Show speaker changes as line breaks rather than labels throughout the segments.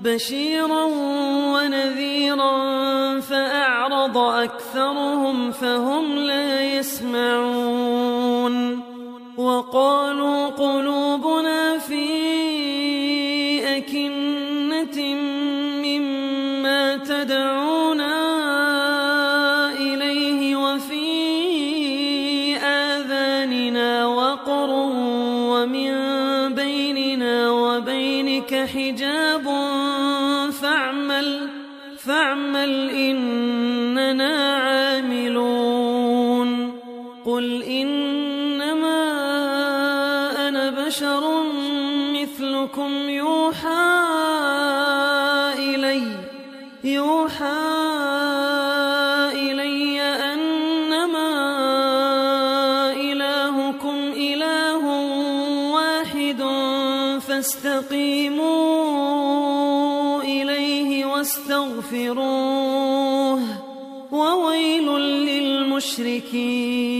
بشيرا ونذيرا فأعرض أكثرهم فهم لا يسمعون مثلكم يوحى إلي يوحى إلي أنما إلهكم إله واحد فاستقيموا إليه واستغفروه وويل للمشركين.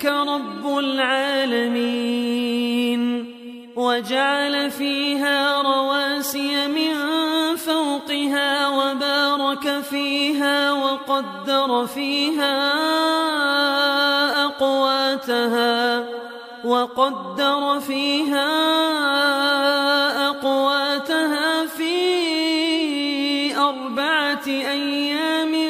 ذلك رب العالمين وجعل فيها رواسي من فوقها وبارك فيها وقدر فيها أقواتها وقدر فيها أقواتها في أربعة أيام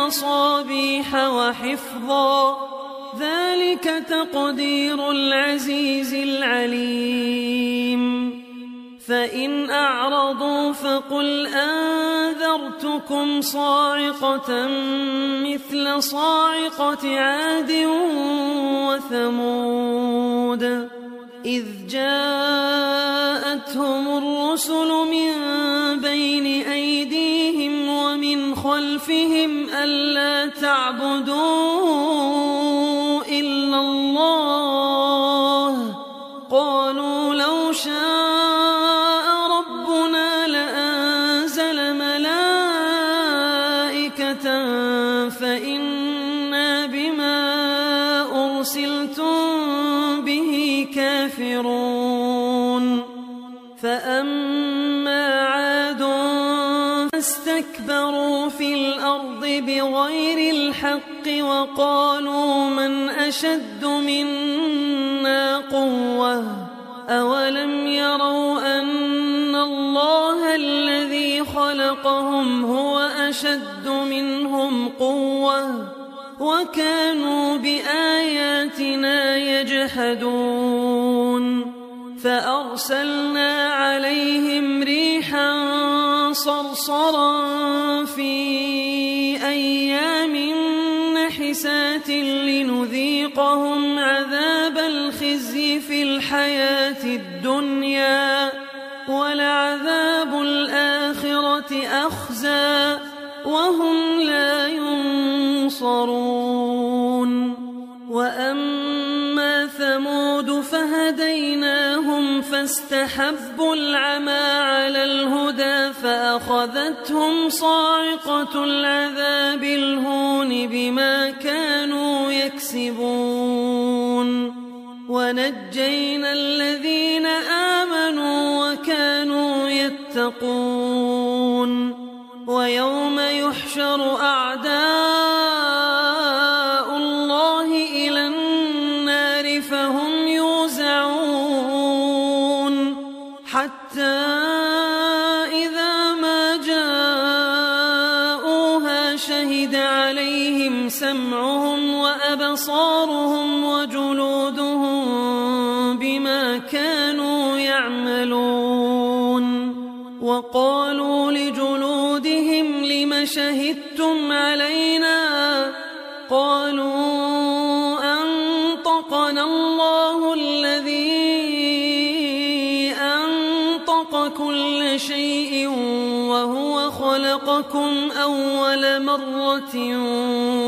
بمصابيح وحفظا. ذلك تقدير العزيز العليم. فإن أعرضوا فقل أنذرتكم صاعقة مثل صاعقة عاد وثمود. إذ جاءتهم الرسل من بين أيديهم خلفهم ألا تعبدوا إلا الله. وقالوا من أشد منا قوة؟ أولم يروا أن الله الذي خلقهم هو أشد منهم قوة؟ وكانوا بآياتنا يجحدون. فأرسلنا عليهم ريحا صرصرا في لنذيقهم عذاب الخزي في الحياة الدنيا ولعذاب الآخرة أخزى وهم لا ينصرون فاستحبوا العمى على الهدى فأخذتهم صاعقة العذاب الهون بما كانوا يكسبون. ونجينا الذين آمنوا وكانوا يتقون. ويوم يحشر أعداء شهدتم علينا قالوا أنطقنا الله الذي أنطق كل شيء وهو خلقكم أول مرة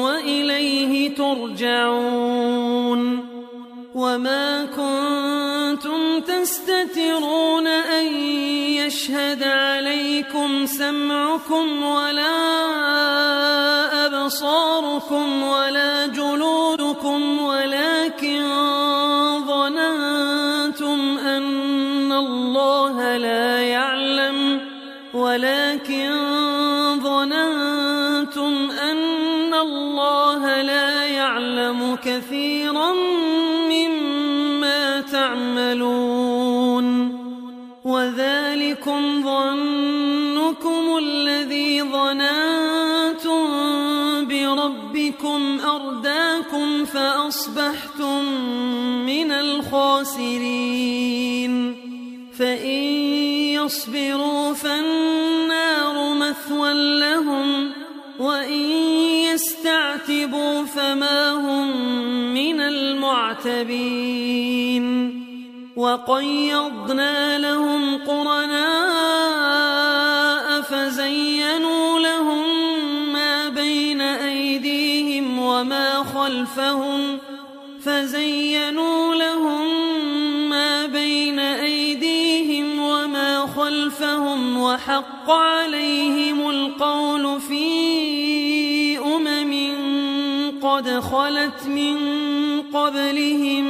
وإليه ترجعون وما كنتم تستترون أن يشهد عليكم سمعكم ولا أبصاركم ولا جلودكم ولكن ظننتم أن الله لا يعلم ولكن ظننتم أن الله لا يعلم كثيرا تعملون. وذلكم ظنكم الذي ظننتم بربكم أرداكم فأصبحتم من الخاسرين. فإن يصبروا فالنار مثوى لهم وإن يستعتبوا فما هم من المعتبين. وقيضنا لهم قرناء فزينوا لهم ما بين أيديهم وما خلفهم فزينوا لهم ما بين أيديهم وما خلفهم وحق عليهم القول في أمم قد خلت من قبلهم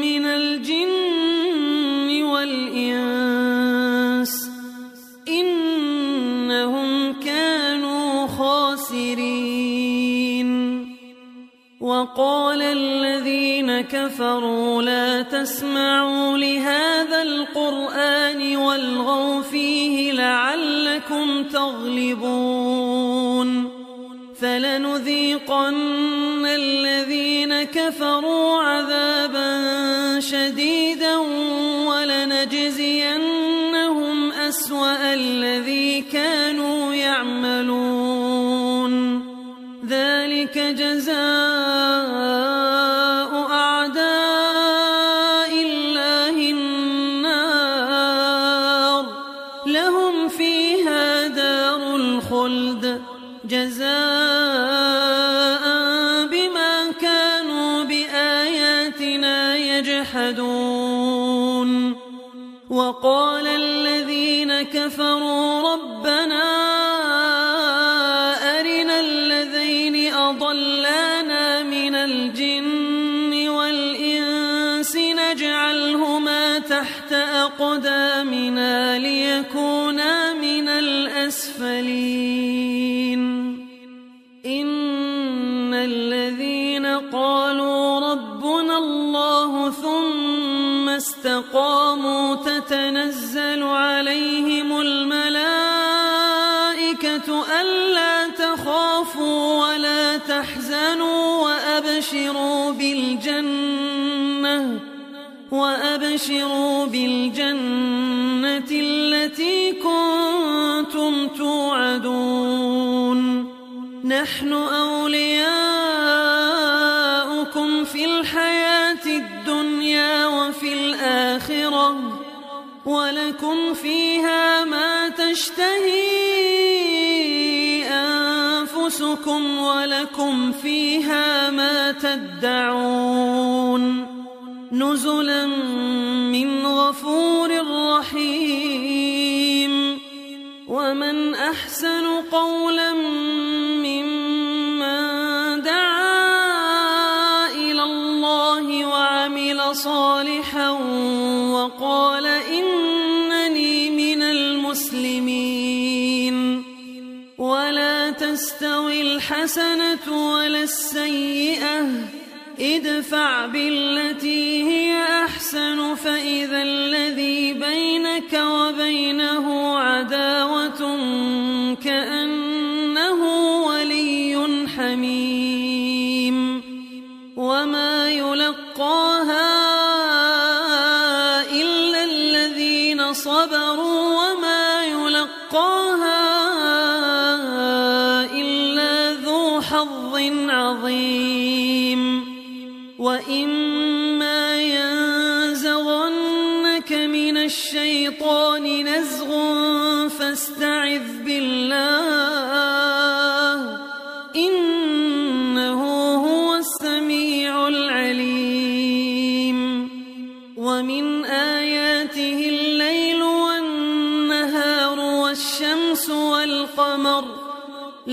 من الجن والإنس إنهم كانوا خاسرين. وقال الذين كفروا لا تسمعوا لهذا كفروا عذابا شديدا ولنجزينهم أسوأ الذي كانوا استقاموا تتنزل عليهم الملائكة ألا تخافوا ولا تحزنوا وأبشروا بالجنة وأبشروا بالجنة التي كنتم توعدون. نحن أولياؤكم ولكم فيها ما تشتهي أنفسكم ولكم فيها ما تدعون نزلا من غفور رحيم ومن أحسن قولا بالتي هي أحسن فإذا الذي بينك وبينه عداوة كأنه ولي حميم.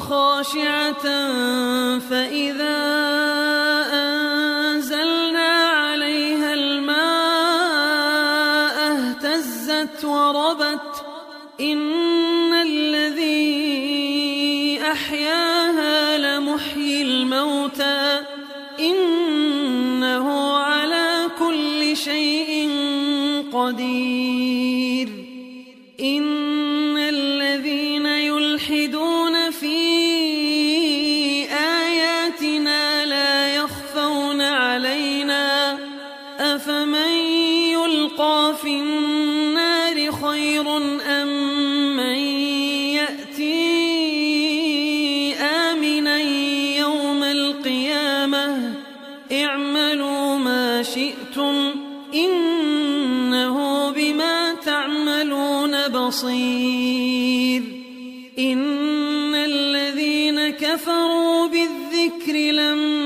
خاشعة فإذا أنزلنا عليها الماء اهتزت وربت إن الذي أحياها لمحيي الموتى إنه على كل شيء قدير إن بصير. إن الذين كفروا بالذكر لما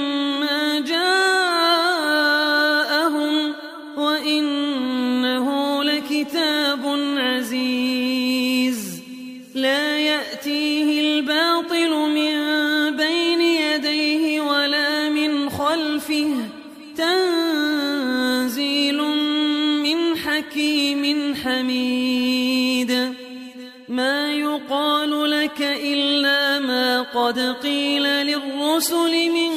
ما قد قيل للرسل من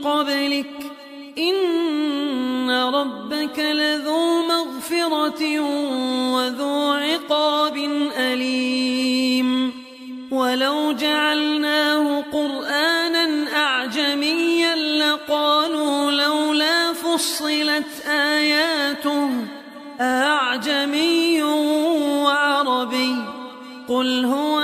قبلك إن ربك لذو مغفرة وذو عقاب أليم. ولو جعلناه قرآنا أعجميا لقالوا لولا فصلت آياته أعجمي وعربي. قل هو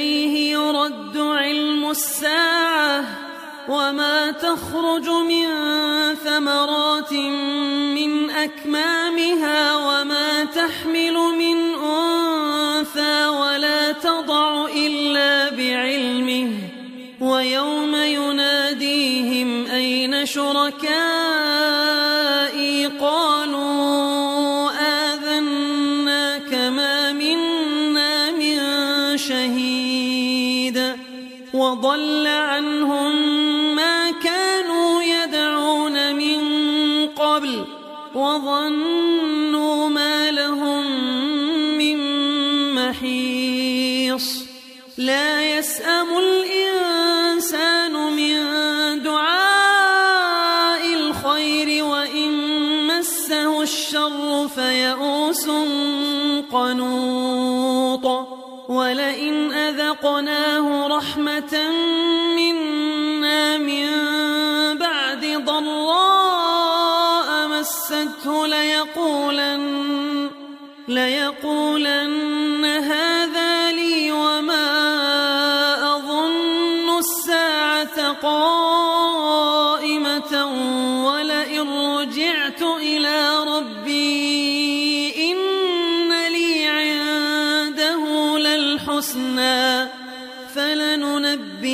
إليه يرد علم الساعة وما تخرج من ثمرات من أكمامها وما تحمل من أنثى ولا تضع إلا بعلمه ويوم يناديهم أين شركائي فيئوس قنوط ولئن أذقناه رحمة منا من بعد ضراء مسته ليقولن ليقولن هذا لي وما أظن الساعة قائمة ولئن رجعت إلى ربي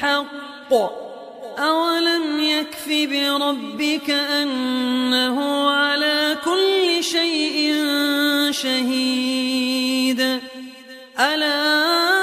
الحق؟ أولم يكف بربك أنه على كل شيء شهيد؟ ألا